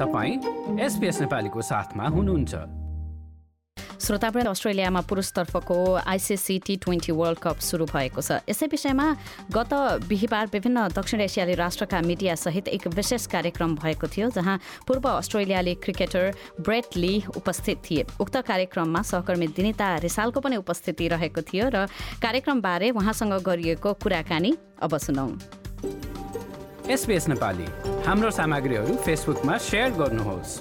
तपाईँ एसपिएस नेपालीको साथमा हुनुहुन्छ। अस्ट्रेलियामा पुरुषतर्फको ICC T twenty World Cup सुरु भएको छ। यसै विषयमा गत बिहिबार विभिन्न दक्षिण एसियाली राष्ट्रका मिडियासहित एक विशेष कार्यक्रम भएको थियो जहाँ पूर्व अस्ट्रेलियाली क्रिकेटर ब्रेट ली उपस्थित थिए। उक्त कार्यक्रममा सहकर्मी दिनिता रिसालको पनि उपस्थिति रहेको थियो र कार्यक्रमबारे उहाँसँग गरिएको कुराकानी अब सुनौ। एसपिएस नेपाली। हाम्रो सामग्रीहरू फेसबुकमा सेयर गर्नुहोस्।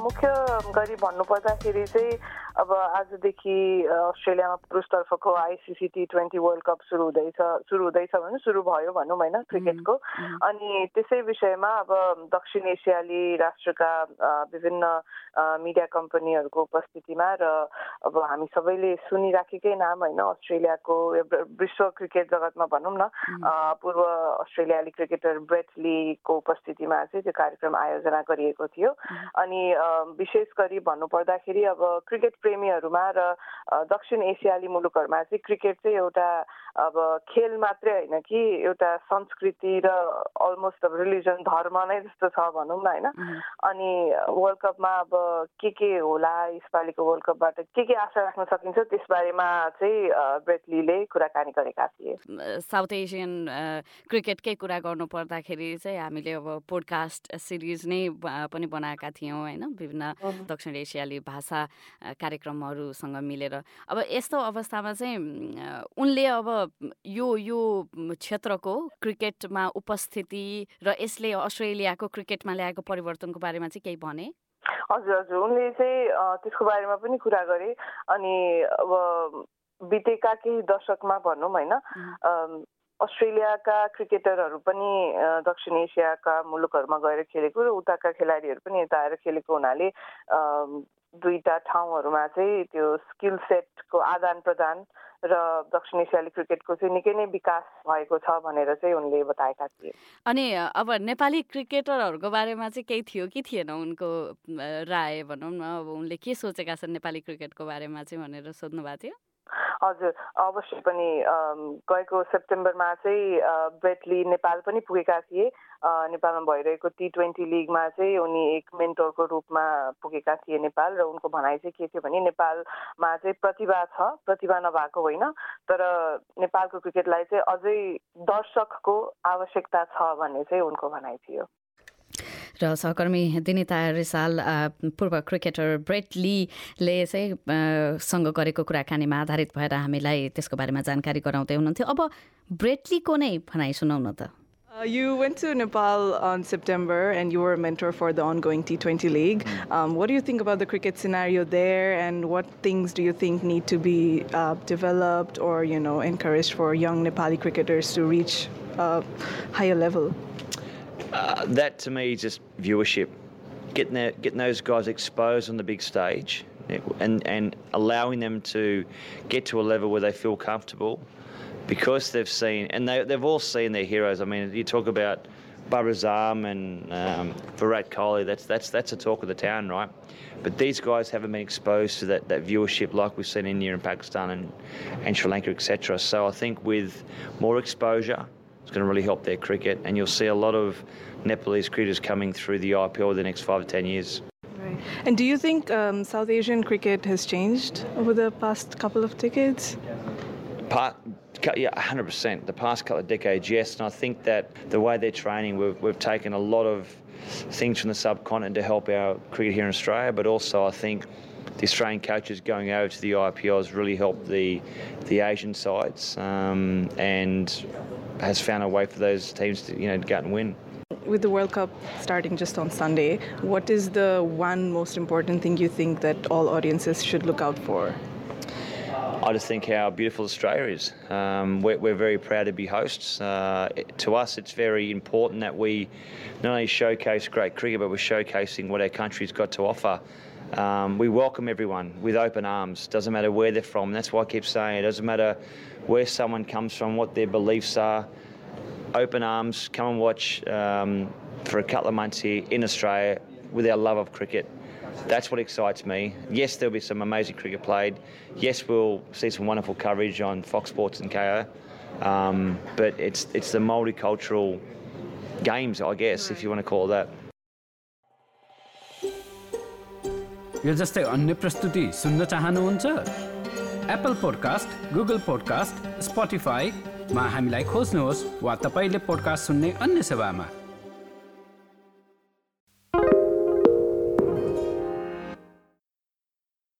मुख्य गरी भन्नुपर्दाखेरि चाहिँ अब आजदेखि अस्ट्रेलियामा पुरुषतर्फको ICC T twenty World Cup सुरु हुँदैछ सुरु हुँदैछ भने सुरु भयो भनौँ होइन क्रिकेटको। अनि त्यसै विषयमा अब दक्षिण एसियाली राष्ट्रका विभिन्न मिडिया कम्पनीहरूको उपस्थितिमा र अब हामी सबैले सुनिराखेकै नाम होइन अस्ट्रेलियाको विश्व क्रिकेट जगतमा भनौँ न पूर्व अस्ट्रेलियाली क्रिकेटर ब्रेट लीको उपस्थितिमा चाहिँ त्यो कार्यक्रम आयोजना गरिएको थियो। अनि विशेष गरी भन्नुपर्दाखेरि अब क्रिकेट प्रेमीहरूमा र दक्षिण एसियाली मुलुकहरूमा चाहिँ क्रिकेट चाहिँ एउटा अब खेल मात्रै होइन कि एउटा संस्कृति र अलमोस्ट अब रिलिजन धर्म नै जस्तो छ भनौँ न होइन? अनि वर्ल्ड कपमा अब के के होला यसपालिको वर्ल्ड कपबाट के के आशा राख्न सकिन्छ त्यसबारेमा चाहिँ ब्रेटलीले कुराकानी गरेका थिए। साउथ एसियन क्रिकेटकै कुरा गर्नु पर्दाखेरि चाहिँ हामीले अब पोडकास्ट सिरिज नै पनि बनाएका थियौँ होइन? विभिन्न दक्षिण एसियाली भाषा कार्यक्रमहरूसँग मिलेर। अब यस्तो अवस्थामा चाहिँ उनले अब यो यो क्षेत्रको क्रिकेटमा उपस्थिति र यसले अस्ट्रेलियाको क्रिकेटमा ल्याएको परिवर्तनको बारेमा चाहिँ केही भने? हजुर हजुर। उनले चाहिँ त्यसको बारेमा पनि कुरा गरे। अनि अब बितेका केही दशकमा भनौँ होइन? अस्ट्रेलियाका क्रिकेटरहरू पनि दक्षिण एसियाका मुलुकहरूमा गएर खेलेको र उताका खेलाडीहरू पनि यता आएर खेलेको हुनाले दुईटा ठाउँहरूमा चाहिँ त्यो स्किल सेटको आदान प्रदान र दक्षिण एसियाली क्रिकेटको चाहिँ निकै नै विकास भएको छ भनेर चाहिँ उनले बताएका थिए। अनि अब नेपाली क्रिकेटरहरूको बारेमा चाहिँ केही थियो कि थिएन उनको राय भनौँ न अब उनले के सोचेका छन् नेपाली क्रिकेटको बारेमा चाहिँ भनेर सोध्नु भएको थियो? हजुर अवश्य पनि गएको सेप्टेम्बरमा चाहिँ ब्रेटली नेपाल पनि पुगेका थिए। नेपालमा भइरहेको टी ट्वेन्टी लिगमा चाहिँ उनी एक मेन्टरको रूपमा पुगेका थिए नेपाल र उनको भनाइ चाहिँ के थियो भने नेपालमा चाहिँ प्रतिभा छ प्रतिभा नभएको होइन। तर नेपालको क्रिकेटलाई चाहिँ अझै दर्शकको आवश्यकता छ भन्ने चाहिँ उनको भनाइ थियो। र सहकर्मी दिनिता रिसाल पूर्व क्रिकेटर ब्रेट लीले चाहिँ सँग गरेको कुराकानीमा आधारित भएर हामीलाई त्यसको बारेमा जानकारी गराउँदै हुनुहुन्थ्यो अब ब्रेटलीको नै भनाइ सुनाउन त Uh, you went to Nepal on September and you were a mentor for the ongoing T20 League. Um, what do you think about the cricket scenario there and what things do you think need to be uh, developed or, you know, encouraged for young Nepali cricketers to reach a higher level? Uh, that to me is just viewership. Getting, getting those guys exposed on the big stage and, and allowing them to get to a level where they feel comfortable because they've seen, and they, they've all seen their heroes. I mean, you talk about Barazam and um, Virat Kohli, that's, that's, that's the talk of the town, right? But these guys haven't been exposed to that, that viewership like we've seen in India and Pakistan and, and Sri Lanka, etc. So I think with more exposure, it's going to really help their cricket, and you'll see a lot of Nepalese cricketers coming through the IPL the next five to ten years. Right. And do you think um, South Asian cricket has changed over the past couple of decades? Part, yeah, 100%. The past couple of decades, yes. And I think that the way they're training, we've, we've taken a lot of things from the subcontinent to help our cricket here in Australia, but also I think the Australian coaches going over to the IPL has really helped the the Asian sides um, and has found a way for those teams to you know out and win. With the World Cup starting just on Sunday, what is the one most important thing you think that all audiences should look out for? I just think how beautiful Australia is. Um, we're, we're, very proud to be hosts. Uh, to us, it's very important that we not only showcase great cricket, but we're showcasing what our country's got to offer. Um, we welcome everyone with open arms. Doesn't matter where they're from. That's why I keep saying it. Doesn't matter where someone comes from, what their beliefs are. Open arms. Come and watch um, for a couple of months here in Australia with our love of cricket. That's what excites me. Yes, there'll be some amazing cricket played. Yes, we'll see some wonderful coverage on Fox Sports and KO. Um, but it's it's the multicultural games, I guess, if you want to call it that. यो जस्तै अन्य प्रस्तुति सुन्न चाहनुहुन्छ Apple podcast Google podcast स्पोटिफाईमा हामीलाई खोज्नुहोस् वा तपाईँले पोडकास्ट सुन्ने अन्य सेवामा